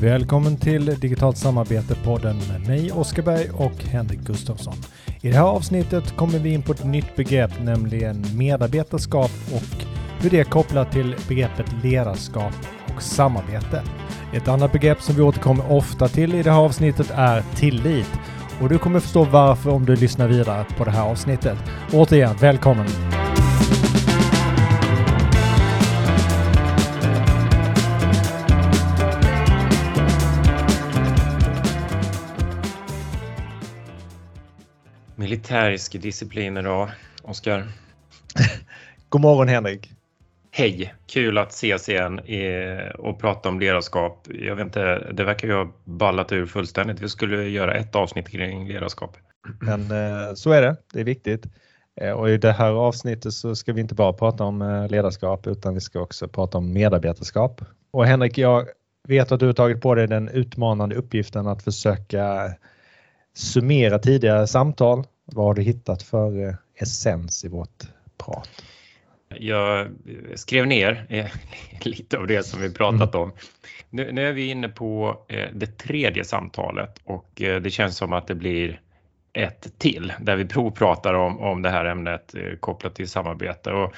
Välkommen till Digitalt samarbete-podden med mig Oskar Berg och Henrik Gustafsson. I det här avsnittet kommer vi in på ett nytt begrepp, nämligen medarbetarskap och hur det är kopplat till begreppet ledarskap och samarbete. Ett annat begrepp som vi återkommer ofta till i det här avsnittet är tillit. Och du kommer förstå varför om du lyssnar vidare på det här avsnittet. Återigen, välkommen! Militärisk disciplin idag, Oskar. God morgon Henrik! Hej! Kul att ses igen och prata om ledarskap. Jag vet inte, det verkar ju ha ballat ur fullständigt. Vi skulle göra ett avsnitt kring ledarskap. Men eh, så är det, det är viktigt. Eh, och i det här avsnittet så ska vi inte bara prata om eh, ledarskap utan vi ska också prata om medarbetarskap. Och Henrik, jag vet att du har tagit på dig den utmanande uppgiften att försöka summera tidigare samtal. Vad har du hittat för essens i vårt prat? Jag skrev ner eh, lite av det som vi pratat mm. om. Nu, nu, är vi inne på eh, det tredje samtalet och eh, det känns som att det blir ett till där vi provpratar om, om det här ämnet eh, kopplat till samarbete. Och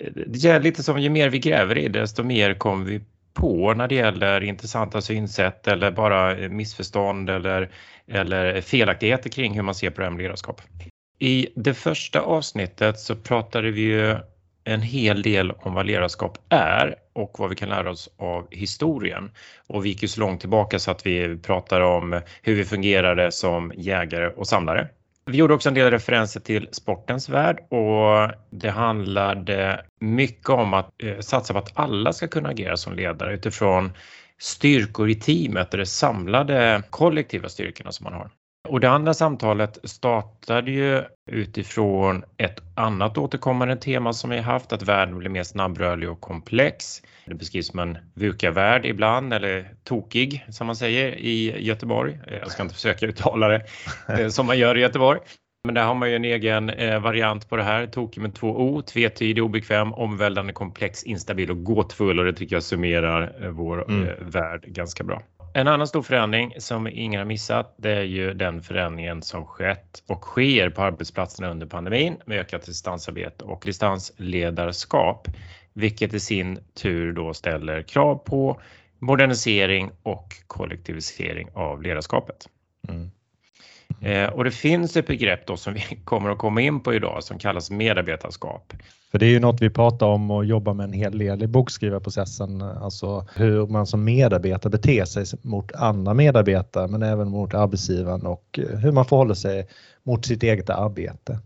eh, det är lite som ju mer vi gräver i det, desto mer kommer vi på när det gäller intressanta synsätt eller bara missförstånd eller, eller felaktigheter kring hur man ser på det här med ledarskap. I det första avsnittet så pratade vi ju en hel del om vad ledarskap är och vad vi kan lära oss av historien. Och vi gick ju så långt tillbaka så att vi pratade om hur vi fungerade som jägare och samlare. Vi gjorde också en del referenser till sportens värld och det handlade mycket om att eh, satsa på att alla ska kunna agera som ledare utifrån styrkor i teamet och de samlade kollektiva styrkorna som man har. Och det andra samtalet startade ju utifrån ett annat återkommande tema som vi haft, att världen blir mer snabbrörlig och komplex. Det beskrivs som en VUCA-värld ibland, eller tokig som man säger i Göteborg. Jag ska inte försöka uttala det eh, som man gör i Göteborg. Men där har man ju en egen eh, variant på det här, tokig med två O, tvetydig, obekväm, omvälvande, komplex, instabil och gåtfull och det tycker jag summerar eh, vår mm. värld ganska bra. En annan stor förändring som ingen har missat, det är ju den förändringen som skett och sker på arbetsplatserna under pandemin med ökat distansarbete och distansledarskap, vilket i sin tur då ställer krav på modernisering och kollektivisering av ledarskapet. Mm. Eh, och det finns ett begrepp då som vi kommer att komma in på idag som kallas medarbetarskap. För det är ju något vi pratar om och jobbar med en hel del i bokskrivarprocessen, alltså hur man som medarbetare beter sig mot andra medarbetare men även mot arbetsgivaren och eh, hur man förhåller sig mot sitt eget arbete.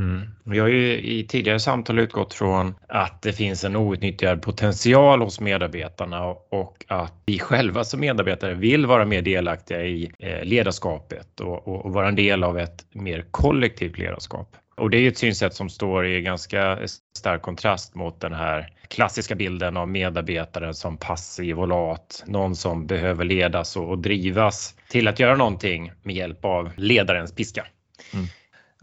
Mm. Vi har ju i tidigare samtal utgått från att det finns en outnyttjad potential hos medarbetarna och att vi själva som medarbetare vill vara mer delaktiga i eh, ledarskapet och, och vara en del av ett mer kollektivt ledarskap. Och det är ju ett synsätt som står i ganska stark kontrast mot den här klassiska bilden av medarbetaren som passiv och lat, någon som behöver ledas och drivas till att göra någonting med hjälp av ledarens piska. Mm.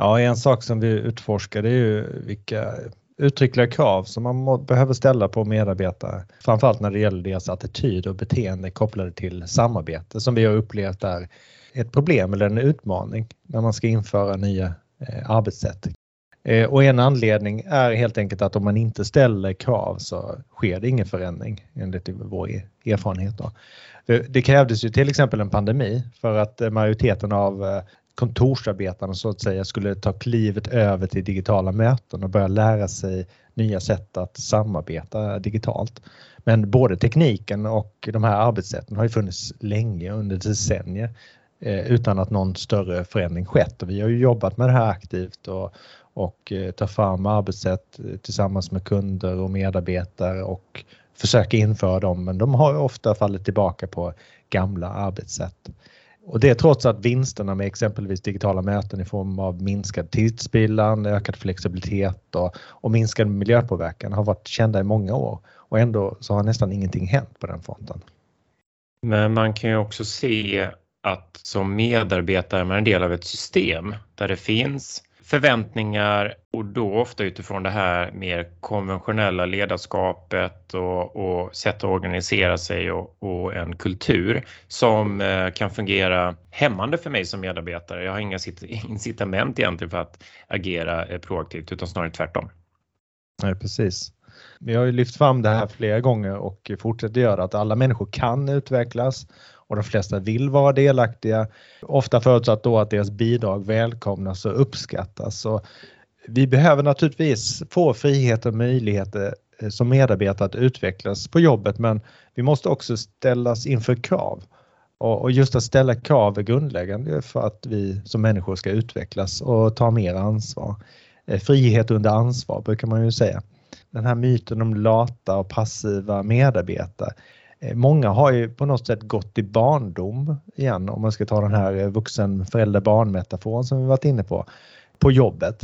Ja, en sak som vi utforskar är ju vilka uttryckliga krav som man behöver ställa på medarbetare. Framförallt när det gäller deras attityd och beteende kopplade till samarbete som vi har upplevt är ett problem eller en utmaning när man ska införa nya eh, arbetssätt. Eh, och en anledning är helt enkelt att om man inte ställer krav så sker det ingen förändring enligt vår e-, erfarenhet. Då. Det krävdes ju till exempel en pandemi för att eh, majoriteten av eh, kontorsarbetarna så att säga skulle ta klivet över till digitala möten och börja lära sig nya sätt att samarbeta digitalt. Men både tekniken och de här arbetssätten har ju funnits länge under decennier eh, utan att någon större förändring skett och vi har ju jobbat med det här aktivt och, och eh, ta fram arbetssätt eh, tillsammans med kunder och medarbetare och försöka införa dem men de har ofta fallit tillbaka på gamla arbetssätt. Och det trots att vinsterna med exempelvis digitala möten i form av minskad tidsspillan, ökad flexibilitet och, och minskad miljöpåverkan har varit kända i många år och ändå så har nästan ingenting hänt på den fronten. Men man kan ju också se att som medarbetare är man en del av ett system där det finns förväntningar och då ofta utifrån det här mer konventionella ledarskapet och, och sätt att organisera sig och, och en kultur som eh, kan fungera hämmande för mig som medarbetare. Jag har inga incitament egentligen för att agera eh, proaktivt utan snarare tvärtom. Nej, precis. Vi har ju lyft fram det här flera gånger och fortsätter göra att alla människor kan utvecklas och de flesta vill vara delaktiga. Ofta förutsatt då att deras bidrag välkomnas och uppskattas. Så vi behöver naturligtvis få frihet och möjligheter eh, som medarbetare att utvecklas på jobbet men vi måste också ställas inför krav. Och just att ställa krav är grundläggande för att vi som människor ska utvecklas och ta mer ansvar. Eh, frihet under ansvar brukar man ju säga. Den här myten om lata och passiva medarbetare eh, många har ju på något sätt gått i barndom igen om man ska ta den här eh, vuxen förälder barn metaforen som vi varit inne på, på jobbet.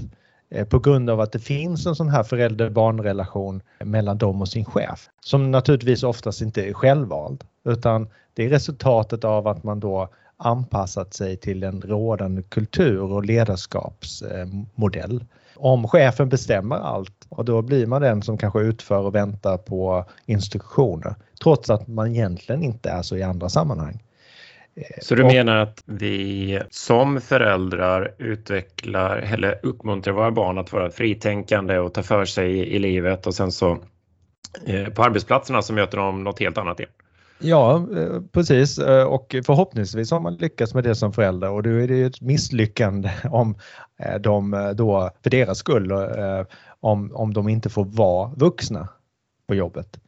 Eh, på grund av att det finns en sån här förälder-barn relation mellan dem och sin chef som naturligtvis oftast inte är självvald utan det är resultatet av att man då anpassat sig till en rådande kultur och ledarskapsmodell om chefen bestämmer allt och då blir man den som kanske utför och väntar på instruktioner trots att man egentligen inte är så i andra sammanhang. Så du menar att vi som föräldrar utvecklar eller uppmuntrar våra barn att vara fritänkande och ta för sig i livet och sen så eh, på arbetsplatserna så möter de något helt annat igen? Ja, eh, precis eh, och förhoppningsvis har man lyckats med det som förälder och då är det ju ett misslyckande om eh, de då, för deras skull, om, om de inte får vara vuxna på jobbet.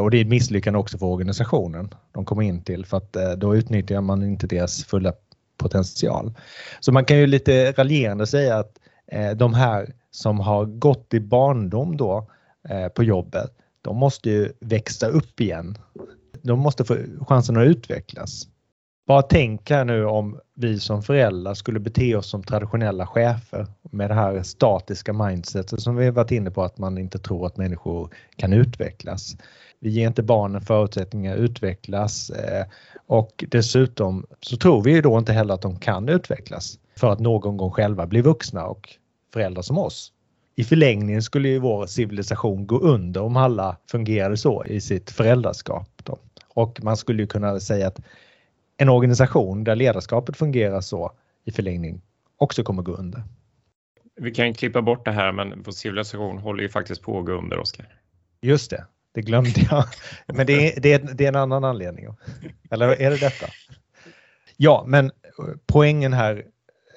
Och det är ett misslyckande också för organisationen de kommer in till för att då utnyttjar man inte deras fulla potential. Så man kan ju lite raljerande säga att de här som har gått i barndom då på jobbet, de måste ju växa upp igen de måste få chansen att utvecklas. Bara tänk här nu om vi som föräldrar skulle bete oss som traditionella chefer med det här statiska mindsetet som vi varit inne på att man inte tror att människor kan utvecklas. Vi ger inte barnen förutsättningar att utvecklas eh, och dessutom så tror vi ju då inte heller att de kan utvecklas för att någon gång själva bli vuxna och föräldrar som oss. I förlängningen skulle ju vår civilisation gå under om alla fungerade så i sitt föräldraskap. Då. Och man skulle kunna säga att en organisation där ledarskapet fungerar så i förlängning också kommer gå under. Vi kan klippa bort det här men vår civilisation håller ju faktiskt på att gå under, Oskar. Just det, det glömde jag. Men det är, det, är, det är en annan anledning. Eller är det detta? Ja, men poängen här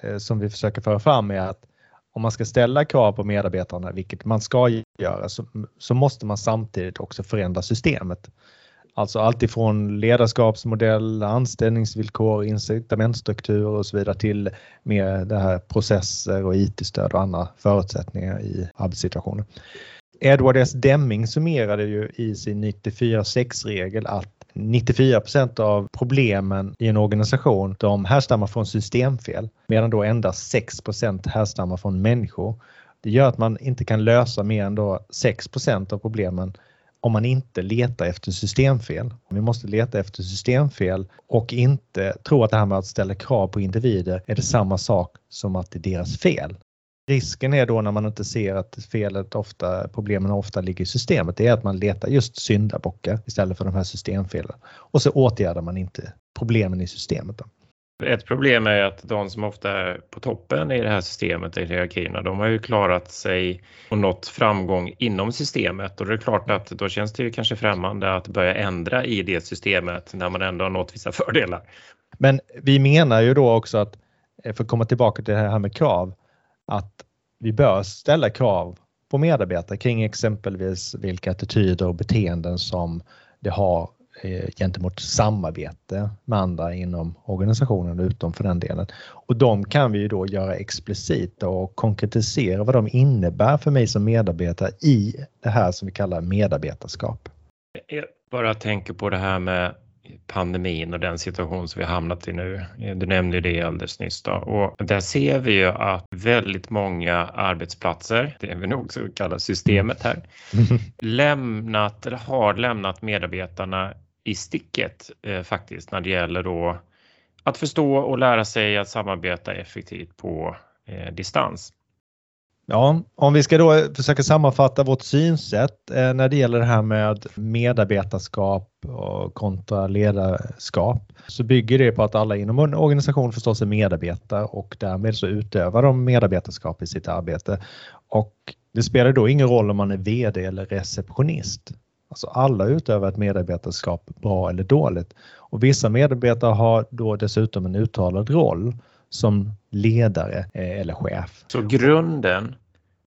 eh, som vi försöker föra fram är att om man ska ställa krav på medarbetarna, vilket man ska göra, så, så måste man samtidigt också förändra systemet. Alltså alltifrån ledarskapsmodell, anställningsvillkor, incitamentstrukturer och så vidare till mer det här processer och IT-stöd och andra förutsättningar i arbetssituationen. Edward S. Deming summerade ju i sin 94-6-regel att 94% av problemen i en organisation de härstammar från systemfel medan då endast 6% härstammar från människor. Det gör att man inte kan lösa mer än då 6% av problemen om man inte letar efter systemfel. Vi måste leta efter systemfel och inte tro att det här med att ställa krav på individer är det samma sak som att det är deras fel. Risken är då när man inte ser att felet ofta, problemen ofta ligger i systemet, det är att man letar just syndabockar istället för de här systemfelen. Och så åtgärdar man inte problemen i systemet. Då. Ett problem är att de som ofta är på toppen i det här systemet, i hierarkierna, de har ju klarat sig och nått framgång inom systemet och det är klart att då känns det ju kanske främmande att börja ändra i det systemet när man ändå har nått vissa fördelar. Men vi menar ju då också att, eh, för att komma tillbaka till det här med krav, att vi bör ställa krav på medarbetare kring exempelvis vilka attityder och beteenden som det har gentemot samarbete med andra inom organisationen utom för den delen. Och de kan vi ju då göra explicita och konkretisera vad de innebär för mig som medarbetare i det här som vi kallar medarbetarskap. Jag bara tänker på det här med pandemin och den situation som vi hamnat i nu. Du nämnde det alldeles nyss då. och där ser vi ju att väldigt många arbetsplatser, det vi nog så kallar systemet här, lämnat eller har lämnat medarbetarna i sticket eh, faktiskt när det gäller då att förstå och lära sig att samarbeta effektivt på eh, distans. Ja, om vi ska då försöka sammanfatta vårt synsätt eh, när det gäller det här med medarbetarskap och kontra ledarskap så bygger det på att alla inom en organisation förstås är medarbetare och därmed så utövar de medarbetarskap i sitt arbete. Och det spelar då ingen roll om man är VD eller receptionist. Alltså alla utövar ett medarbetarskap bra eller dåligt. Och vissa medarbetare har då dessutom en uttalad roll som ledare eh, eller chef. Så grunden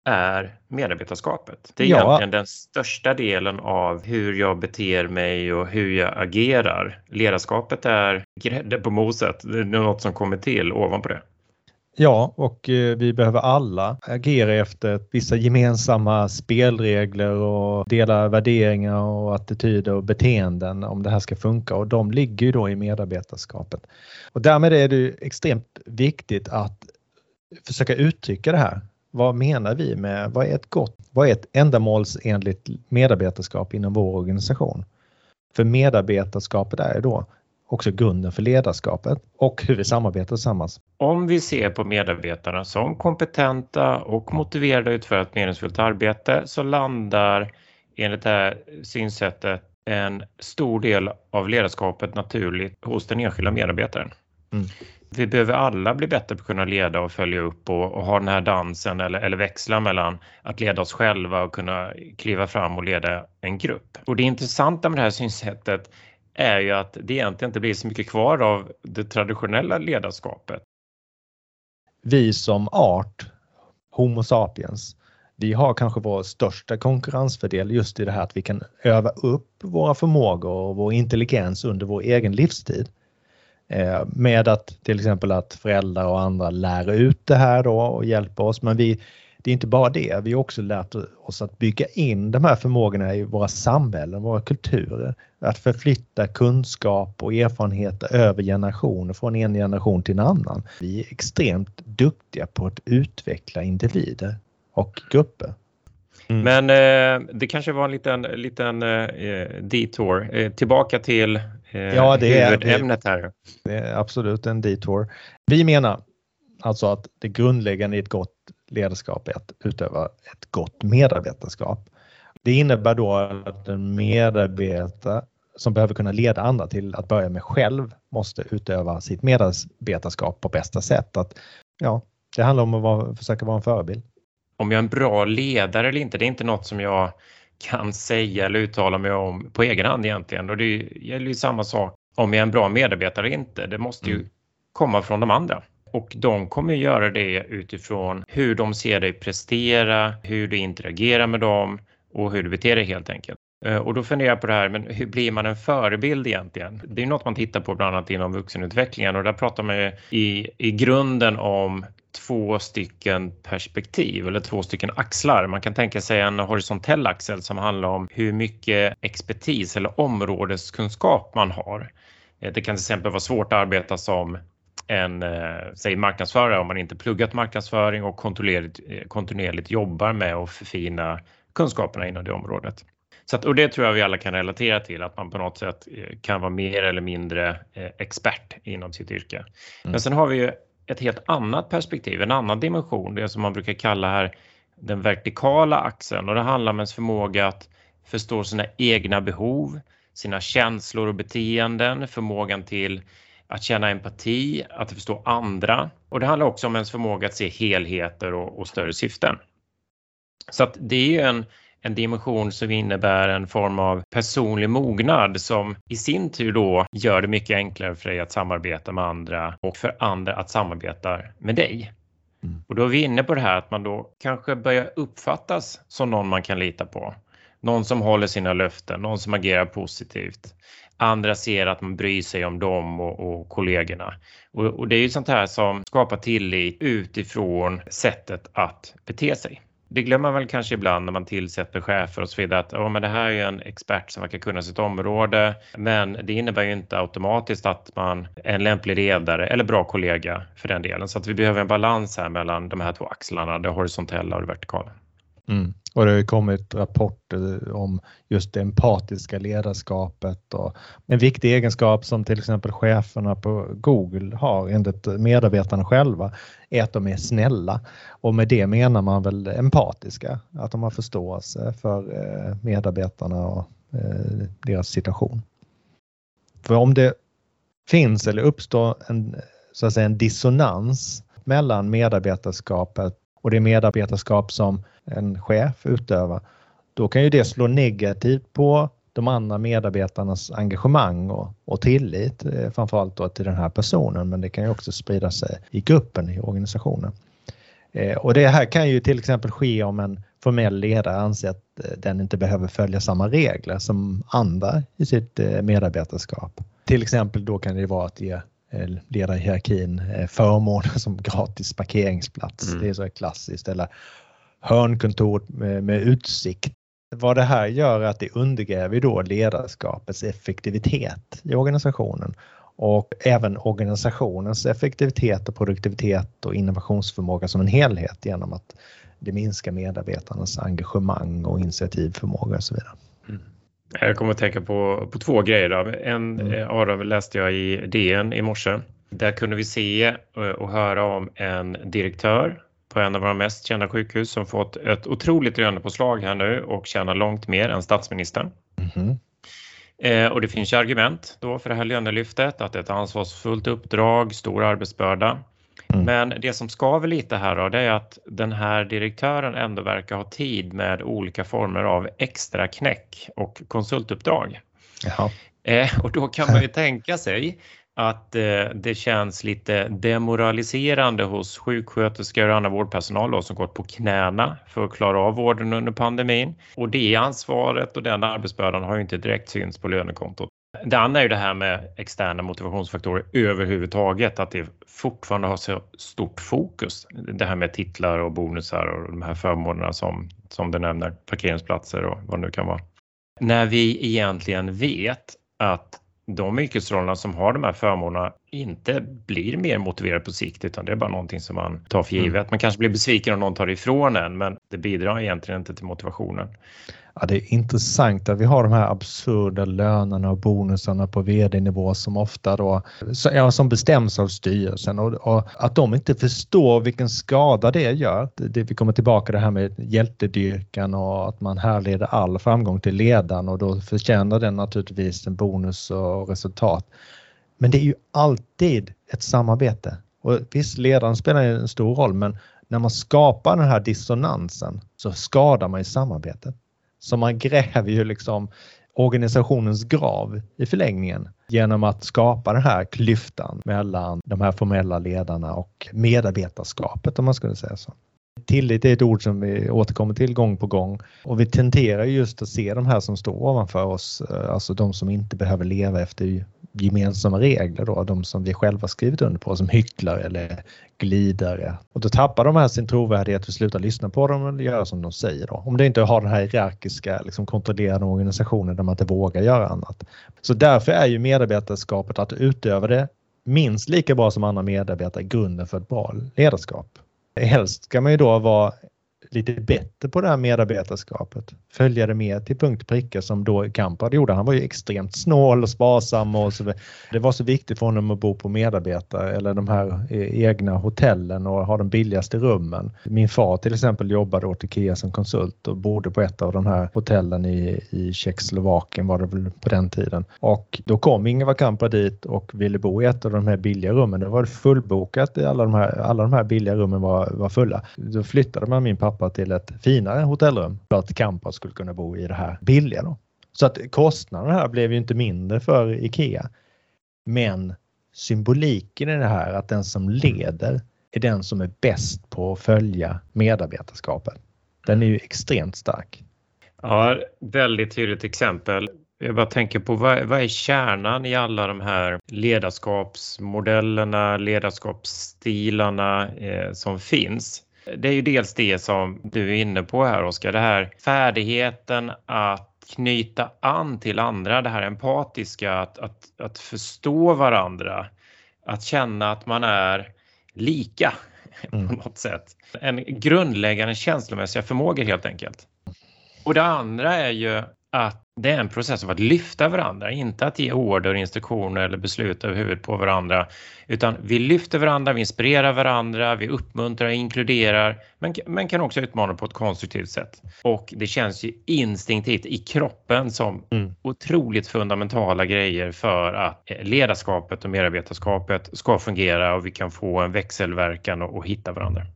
är medarbetarskapet. Det är ja. egentligen den största delen av hur jag beter mig och hur jag agerar. Ledarskapet är grädde på moset, det är något som kommer till ovanpå det. Ja, och eh, vi behöver alla agera efter vissa gemensamma spelregler och dela värderingar och attityder och beteenden om det här ska funka och de ligger ju då i medarbetarskapet. Och därmed är det extremt viktigt att försöka uttrycka det här. Vad menar vi med, vad är ett gott, vad är ett ändamålsenligt medarbetarskap inom vår organisation? För medarbetarskapet är då också grunden för ledarskapet och hur vi samarbetar tillsammans. Om vi ser på medarbetarna som kompetenta och motiverade att utföra ett meningsfullt arbete så landar enligt det här synsättet en stor del av ledarskapet naturligt hos den enskilda medarbetaren. Mm. Vi behöver alla bli bättre på att kunna leda och följa upp och, och, ha den här dansen eller, eller växla mellan att leda oss själva och kunna kliva fram och leda en grupp. Och det intressanta med det här synsättet är ju att det egentligen inte blir så mycket kvar av det traditionella ledarskapet. Vi som art, Homo sapiens, vi har kanske vår största konkurrensfördel just i det här att vi kan öva upp våra förmågor och vår intelligens under vår egen livstid. Eh, med att till exempel att föräldrar och andra lär ut det här då och hjälper oss. Men vi, det är inte bara det, vi har också lärt oss att bygga in de här förmågorna i våra samhällen, våra kulturer. Att förflytta kunskap och erfarenheter över generationer, från en generation till en annan. Vi är extremt duktiga på att utveckla individer och grupper. Mm. Men eh, det kanske var en liten, liten eh, detour. Eh, tillbaka till eh, ja, det huvudämnet här. Det är absolut en detour. Vi menar alltså att det grundläggande i ett gott ledarskap är att utöva ett gott medarbetarskap. Det innebär då att en medarbetare som behöver kunna leda andra till att börja med själv måste utöva sitt medarbetarskap på bästa sätt. Att, ja, det handlar om att vara, försöka vara en förebild. Om jag är en bra ledare eller inte, det är inte något som jag kan säga eller uttala mig om på egen hand egentligen. Och det gäller ju samma sak om jag är en bra medarbetare eller inte. Det måste ju mm. komma från de andra. Och de kommer göra det utifrån hur de ser dig prestera, hur du interagerar med dem och hur du beter dig helt enkelt. Eh, och då funderar jag på det här, men hur blir man en förebild egentligen? Det är något man tittar på bland annat inom vuxenutvecklingen och där pratar man ju i, i grunden om två stycken perspektiv eller två stycken axlar. Man kan tänka sig en horisontell axel som handlar om hur mycket expertis eller områdeskunskap man har. Eh, det kan till exempel vara svårt att arbeta som en eh, säg marknadsförare om man inte pluggat marknadsföring och kontinuerligt, eh, kontinuerligt jobbar med att förfina kunskaperna inom det området. Så att, och det tror jag vi alla kan relatera till, att man på något sätt eh, kan vara mer eller mindre expert inom sitt yrke. Mm. Men sen har vi ju ett helt annat perspektiv, en annan dimension, det som man brukar kalla här den vertikala axeln och det handlar om ens förmåga att förstå sina egna behov, sina känslor och beteenden, förmågan till att känna empati, att förstå andra och det handlar också om ens förmåga att se helheter och, och större syften. Så att det är en, en dimension som innebär en form av personlig mognad som i sin tur då gör det mycket enklare för dig att samarbeta med andra och för andra att samarbeta med dig. Mm. Och då är vi inne på det här att man då kanske börjar uppfattas som någon man kan lita på. Någon som håller sina löften, någon som agerar positivt. Andra ser att man bryr sig om dem och, och kollegorna. Och, och, det är ju sånt här som skapar tillit utifrån sättet att bete sig. Det glömmer man väl kanske ibland när man tillsätter chefer och så vidare att oh, men det här är en expert som verkar kunna sitt område. Men det innebär ju inte automatiskt att man är en lämplig ledare eller bra kollega för den delen. Så att vi behöver en balans här mellan de här två axlarna, det horisontella och det vertikala. Mm. Och det har ju kommit rapporter om just det empatiska ledarskapet och en viktig egenskap som till exempel cheferna på Google har enligt medarbetarna själva är att de är snälla. Och med det menar man väl empatiska, att de har förståelse för eh, medarbetarna och eh, deras situation. För om det finns eller uppstår en, så att säga, en dissonans mellan medarbetarskapet och det medarbetarskap som en chef utövar, då kan ju det slå negativt på de andra medarbetarnas engagemang och, och tillit, eh, framförallt då till den här personen, men det kan ju också sprida sig i gruppen, i organisationen. Eh, och det här kan ju till exempel ske om en formell ledare anser att eh, den inte behöver följa samma regler som andra i sitt medarbetarskap. Till exempel då kan det vara att ge ledarhierarkin förmåner som gratis parkeringsplats. Mm. Det är så klassiskt. Eller hörnkontor med, med utsikt. Vad det här gör är att det undergräver då ledarskapets effektivitet i organisationen och även organisationens effektivitet och produktivitet och innovationsförmåga som en helhet genom att det minskar medarbetarnas engagemang och initiativförmåga och så vidare. Mm. Jag kommer att tänka på, på två grejer. Då. En mm. Eh, av dem läste jag i DN i morse. Där kunde vi se och höra om en direktör på en av våra mest kända sjukhus som fått ett otroligt lönepåslag här nu och tjänar långt mer än statsministern. Mm. Eh, och det finns ju argument då för det här lönelyftet, att det är ett ansvarsfullt uppdrag, stor arbetsbörda. Mm. Men det som skaver lite här då, det är att den här direktören ändå verkar ha tid med olika former av extra knäck och konsultuppdrag. Eh, och då kan man ju tänka sig att eh, det känns lite demoraliserande hos sjuksköterskor och annan vårdpersonal då, som gått på knäna för att klara av vården under pandemin. Och det ansvaret och den arbetsbördan har ju inte direkt synts på lönekontot. Det andra är ju det här med externa motivationsfaktorer överhuvudtaget, att det fortfarande har så stort fokus. Det här med titlar och bonusar och de här förmånerna som, som du nämner, parkeringsplatser och vad det nu kan vara. När vi egentligen vet att de yrkesrollerna som har de här förmånerna inte blir mer motiverade på sikt utan det är bara någonting som man tar för givet. Mm. Man kanske blir besviken om någon tar ifrån en men det bidrar egentligen inte till motivationen. Ja, det är intressant att vi har de här absurda lönerna och bonusarna på vd-nivå som ofta då, ja, som bestäms av styrelsen och, och, att de inte förstår vilken skada det gör. Det, vi kommer tillbaka till det här med hjältedyrkan och att man härleder all framgång till ledaren och då förtjänar den naturligtvis en bonus och resultat. Men det är ju alltid ett samarbete. Och visst, ledaren spelar en stor roll, men när man skapar den här dissonansen så skadar man ju samarbetet. Så man gräver ju liksom organisationens grav i förlängningen genom att skapa den här klyftan mellan de här formella ledarna och medarbetarskapet om man skulle säga så. Tillit är ett ord som vi återkommer till gång på gång och vi tenderar just att se de här som står ovanför oss, eh, alltså de som inte behöver leva efter gemensamma regler då, de som vi själva skrivit under på som hycklare eller glidare. Och då tappar de här sin trovärdighet och slutar lyssna på dem eller göra som de säger då. Om det inte har den här hierarkiska liksom kontrollerande organisationen där man inte vågar göra annat. Så därför är ju medarbetarskapet att utöva det minst lika bra som andra medarbetare grunden för ett bra ledarskap. Helst ska man ju då vara lite bättre på det här medarbetarskapet. Följa det mer till punkt och pricka som då Kampard gjorde. Han var ju extremt snål och sparsam och så Det var så viktigt för honom att bo på medarbetare eller de här eh, egna hotellen och ha de billigaste rummen. Min far till exempel jobbade åt IKEA som konsult och bodde på ett av de här hotellen i, i Tjeckoslovakien var det väl på den tiden. Och då kom Ingvar Kamprad dit och ville bo i ett av de här billiga rummen. Det var fullbokat i alla de här, alla de här billiga rummen var, var fulla. Då flyttade man min pappa pappa till ett finare hotellrum för att Kampa skulle kunna bo i det här billiga. Då. Så att kostnaderna här blev ju inte mindre för IKEA. Men symboliken i det här att den som leder är den som är bäst på att följa medarbetarskapet. Den är ju extremt stark. Ja, väldigt tydligt exempel. Jag bara tänker på vad, vad, är kärnan i alla de här ledarskapsmodellerna, ledarskapsstilarna eh, som finns? Det är ju dels det som du är inne på här Oskar, det här färdigheten att knyta an till andra, det här empatiska, att, att, att förstå varandra, att känna att man är lika. mm. på något sätt. En grundläggande känslomässiga förmågor helt enkelt. Och det andra är ju att det är en process av att lyfta varandra, inte att ge order, instruktioner eller beslut över huvudet på varandra, utan vi lyfter varandra, vi inspirerar varandra, vi uppmuntrar, inkluderar, men, men kan också utmana på ett konstruktivt sätt. Och det känns ju instinktivt i kroppen som mm. otroligt fundamentala grejer för att ledarskapet och medarbetarskapet ska fungera och vi kan få en växelverkan och, och hitta varandra.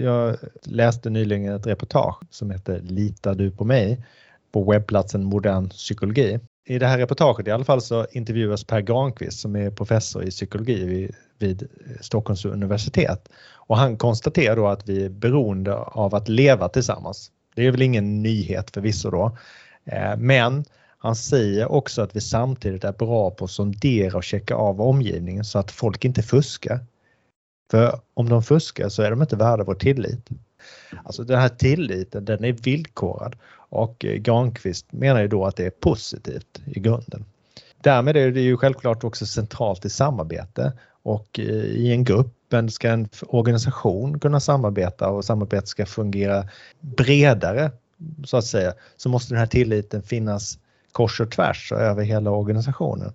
Jag läste nyligen ett reportage som heter Litar du på mig? På webbplatsen Modern psykologi. I det här reportaget i alla fall så intervjuas Per Granqvist som är professor i psykologi vid, vid eh, Stockholms universitet. Och han konstaterar då att vi är beroende av att leva tillsammans. Det är väl ingen nyhet förvisso då. Eh, men han säger också att vi samtidigt är bra på att sondera och checka av omgivningen så att folk inte fuskar. För om de fuskar så är de inte värda vår tillit. Alltså den här tilliten den är villkorad och eh, Granqvist menar ju då att det är positivt i grunden. Därmed är det ju självklart också centralt i samarbete och eh, i en grupp ska en organisation kunna samarbeta och samarbetet ska fungera bredare så att säga så måste den här tilliten finnas kors och tvärs och över hela organisationen.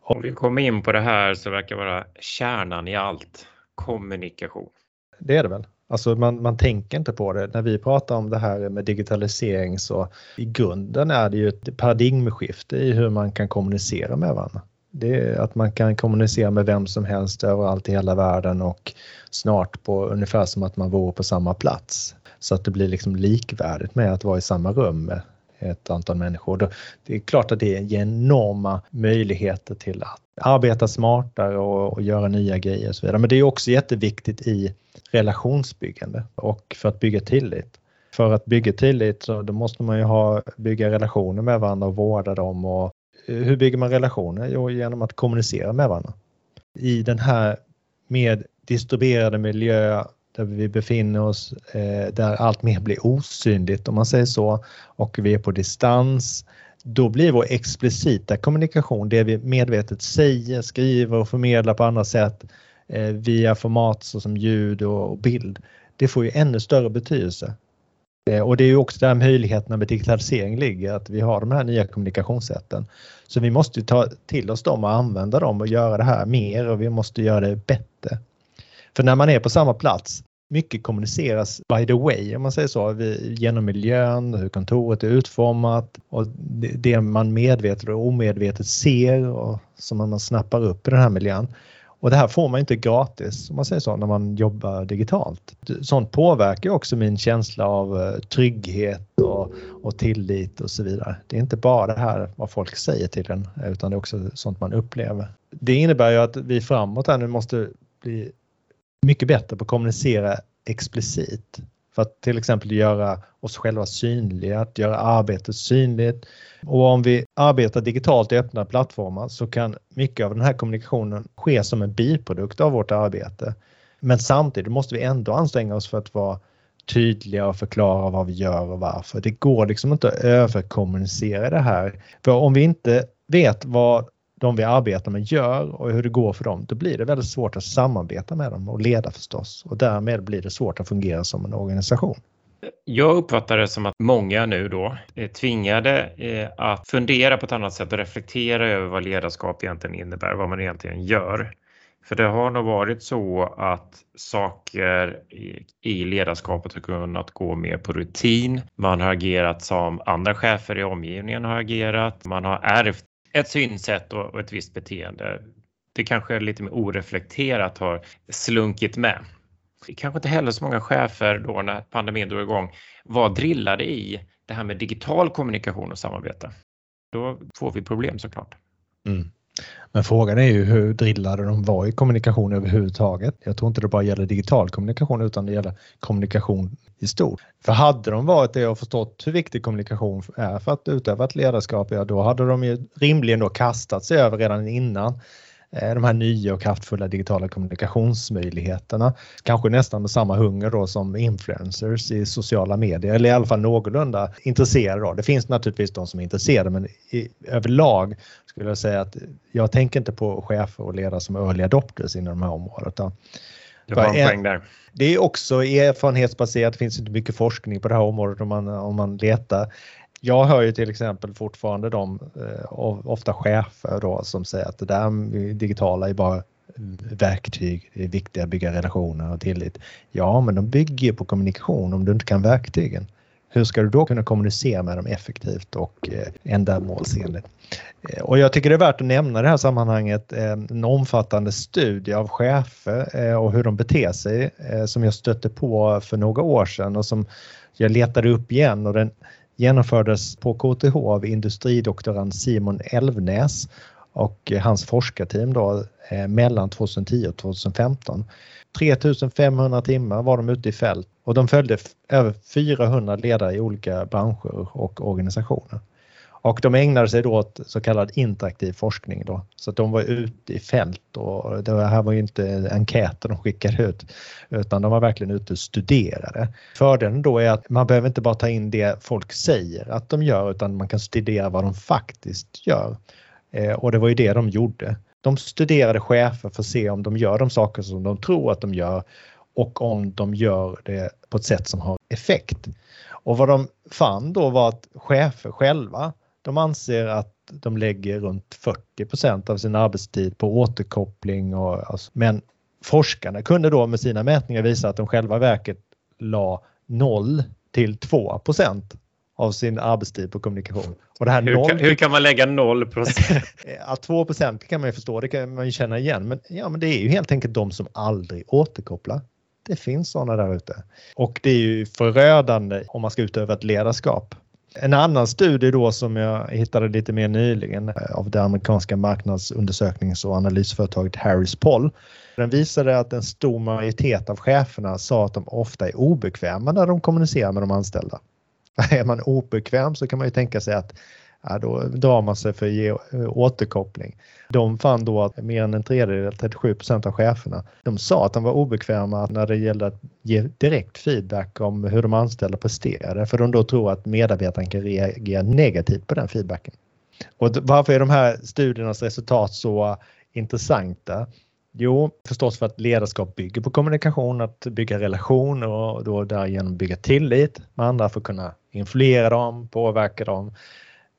Om vi kommer in på det här så verkar vara kärnan i allt kommunikation. Det är det väl? Alltså man, man tänker inte på det. När vi pratar om det här med digitalisering så i grunden är det ju ett paradigmskifte i hur man kan kommunicera med varandra. Det är att man kan kommunicera med vem som helst överallt i hela världen och snart på ungefär som att man vore på samma plats. Så att det blir liksom likvärdigt med att vara i samma rum med ett antal människor. Det är klart att det ger enorma möjligheter till att arbeta smartare och, och göra nya grejer och så vidare. Men det är också jätteviktigt i relationsbyggande och för att bygga tillit. För att bygga tillit så då måste man ju ha, bygga relationer med varandra och vårda dem. Och hur bygger man relationer? Jo, genom att kommunicera med varandra. I den här mer distribuerade miljö där vi befinner oss, eh, där allt mer blir osynligt om man säger så och vi är på distans. Då blir vår explicita kommunikation, det vi medvetet säger, skriver och förmedlar på andra sätt eh, via format såsom ljud och bild, det får ju ännu större betydelse. Eh, och det är ju också där möjligheterna med digitalisering ligger, att vi har de här nya kommunikationssätten. Så vi måste ta till oss dem och använda dem och göra det här mer och vi måste göra det bättre. För när man är på samma plats, mycket kommuniceras by the way om man säger så, genom miljön, hur kontoret är utformat och det man medvetet och omedvetet ser och som man snappar upp i den här miljön. Och det här får man inte gratis om man säger så när man jobbar digitalt. Sånt påverkar också min känsla av eh, trygghet och, och tillit och så vidare. Det är inte bara det här vad folk säger till en utan det är också sånt man upplever. Det innebär ju att vi framåt här nu måste bli mycket bättre på att kommunicera explicit. För att till exempel göra oss själva synliga, att göra arbetet synligt. Och om vi arbetar digitalt i öppna plattformar så kan mycket av den här kommunikationen ske som en biprodukt av vårt arbete. Men samtidigt måste vi ändå anstränga oss för att vara tydliga och förklara vad vi gör och varför. Det går liksom inte att överkommunicera det här. För om vi inte vet vad de vi arbetar med gör och hur det går för dem, då blir det väldigt svårt att samarbeta med dem och leda förstås. Och därmed blir det svårt att fungera som en organisation. Jag uppfattar det som att många nu då är tvingade eh, att fundera på ett annat sätt och reflektera över vad ledarskap egentligen innebär, vad man egentligen gör. För det har nog varit så att saker i ledarskapet har kunnat gå mer på rutin. Man har agerat som andra chefer i omgivningen har agerat. Man har ärvt ett synsätt och ett visst beteende. Det kanske lite mer oreflekterat har slunkit med. Kanske inte heller så många chefer då när pandemin drog igång var drillade i det här med digital kommunikation och samarbete. Då får vi problem såklart. Mm. Men frågan är ju hur drillade de var i kommunikation överhuvudtaget. Jag tror inte det bara gäller digital kommunikation utan det gäller kommunikation i stort. För hade de varit det och förstått hur viktig kommunikation är för att utöva ett ledarskap, ja då hade de ju rimligen då kastat sig över redan innan de här nya och kraftfulla digitala kommunikationsmöjligheterna. Kanske nästan med samma hunger då som influencers i sociala medier eller i alla fall någorlunda intresserade. Då. Det finns naturligtvis de som är intresserade men i, överlag skulle jag säga att jag tänker inte på chefer och ledare som early adopters inom de här områdena. Det var en poäng där. Det är också erfarenhetsbaserat, det finns inte mycket forskning på det här området om man, om man letar. Jag hör ju till exempel fortfarande de, eh, ofta chefer då, som säger att det där digitala är bara verktyg, det är viktigt att bygga relationer och tillit. Ja, men de bygger på kommunikation om du inte kan verktygen. Hur ska du då kunna kommunicera med dem effektivt och eh, ändamålsenligt? Eh, och jag tycker det är värt att nämna i det här sammanhanget en omfattande studie av chefer och hur de beter sig som jag stötte på för några år sedan och som jag letade upp igen och den genomfördes på KTH av industridoktorand Simon Elvnäs och hans forskarteam då eh, mellan 2010 och 2015. 3500 timmar var de ute i fält och de följde över 400 ledare i olika branscher och organisationer. Och de ägnade sig då åt så kallad interaktiv forskning då. Så att de var ute i fält och det här var ju inte enkäter de skickade ut utan de var verkligen ute och studerade. Fördelen då är att man behöver inte bara ta in det folk säger att de gör utan man kan studera vad de faktiskt gör. Eh, och det var ju det de gjorde. De studerade chefer för att se om de gör de saker som de tror att de gör och om de gör det på ett sätt som har effekt. Och vad de fann då var att chefer själva, de anser att de lägger runt 40% av sin arbetstid på återkoppling. Och, alltså, men forskarna kunde då med sina mätningar visa att de själva verket la 0 till 2% av sin arbetstid på kommunikation. Och det här hur, 0, kan, hur kan man lägga 0 procent? ja, 2% kan man ju förstå, det kan man ju känna igen. Men, ja, men det är ju helt enkelt de som aldrig återkopplar. Det finns sådana där ute. Och det är ju förödande om man ska utöva ett ledarskap. En annan studie då som jag hittade lite mer nyligen eh, av det amerikanska marknadsundersöknings och analysföretaget Harris Poll. Den visade att en stor majoritet av cheferna sa att de ofta är obekväma när de kommunicerar med de anställda. Är man obekväm så kan man ju tänka sig att ja, då drar man sig för att ge eh, återkoppling. De fann då att mer än en tredjedel, 37 procent av cheferna, de sa att de var obekväma när det gällde att ge direkt feedback om hur de anställda presterade för de då tror att medarbetaren kan reagera negativt på den feedbacken. Och varför är de här studiernas resultat så intressanta? Jo, förstås för att ledarskap bygger på kommunikation, att bygga relationer och då därigenom bygga tillit med andra för att kunna influera dem, påverka dem.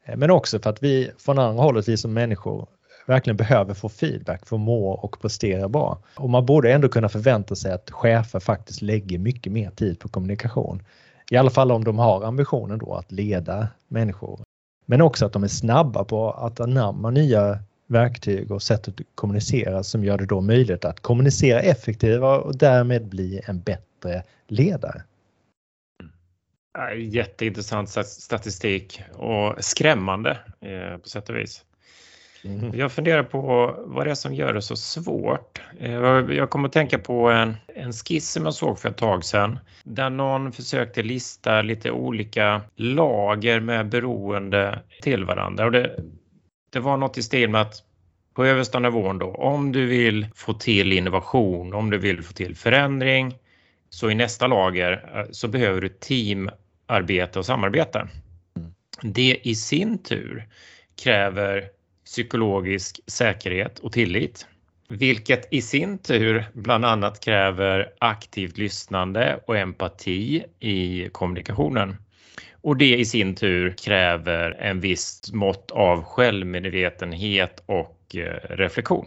Eh, men också för att vi från andra hållet, vi som människor, verkligen behöver få feedback för att må och prestera bra. Och man borde ändå kunna förvänta sig att chefer faktiskt lägger mycket mer tid på kommunikation. I alla fall om de har ambitionen då att leda människor. Men också att de är snabba på att anamma nya verktyg och sätt att kommunicera som gör det då möjligt att kommunicera effektivare och därmed bli en bättre ledare. Jätteintressant statistik och skrämmande eh, på sätt och vis. Mm. Jag funderar på vad det är som gör det så svårt. Eh, jag kommer att tänka på en, en skiss som jag såg för ett tag sedan där någon försökte lista lite olika lager med beroende till varandra. Och det, det var något i stil med att på översta nivån då, om du vill få till innovation, om du vill få till förändring, så i nästa lager eh, så behöver du teamarbete och samarbete. Mm. Det i sin tur kräver psykologisk säkerhet och tillit, vilket i sin tur bland annat kräver aktivt lyssnande och empati i kommunikationen. Och det i sin tur kräver en viss mått av självmedvetenhet och eh, reflektion.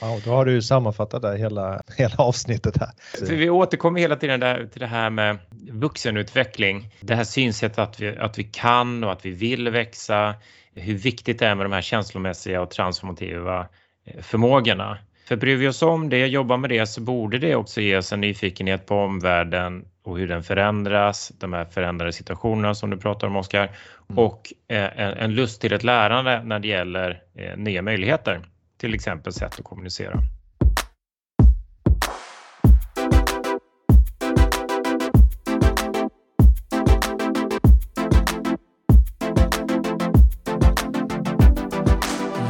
Ja, då har du sammanfattat det hela, hela avsnittet här. För vi återkommer hela tiden där, till det här med vuxenutveckling. Det här synsättet att vi, att vi kan och att vi vill växa. Hur viktigt det är med de här känslomässiga och transformativa eh, förmågorna. För bryr vi oss om det, jobbar med det, så borde det också ge oss en nyfikenhet på omvärlden och hur den förändras, de här förändrade situationerna som du pratar om Oskar, mm. och eh, en, lust till ett lärande när det gäller eh, nya möjligheter, till exempel sätt att kommunicera.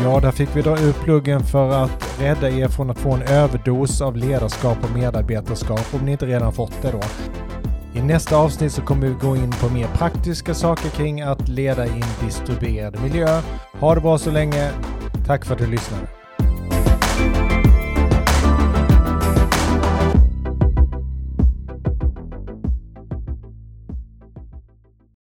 Ja, där fick vi dra ur pluggen för att rädda er från att få en överdos av ledarskap och medarbetarskap om ni inte redan fått det då. I nästa avsnitt så kommer vi gå in på mer praktiska saker kring att leda i en distribuerad miljö. Ha det bra så länge. Tack för att du lyssnade.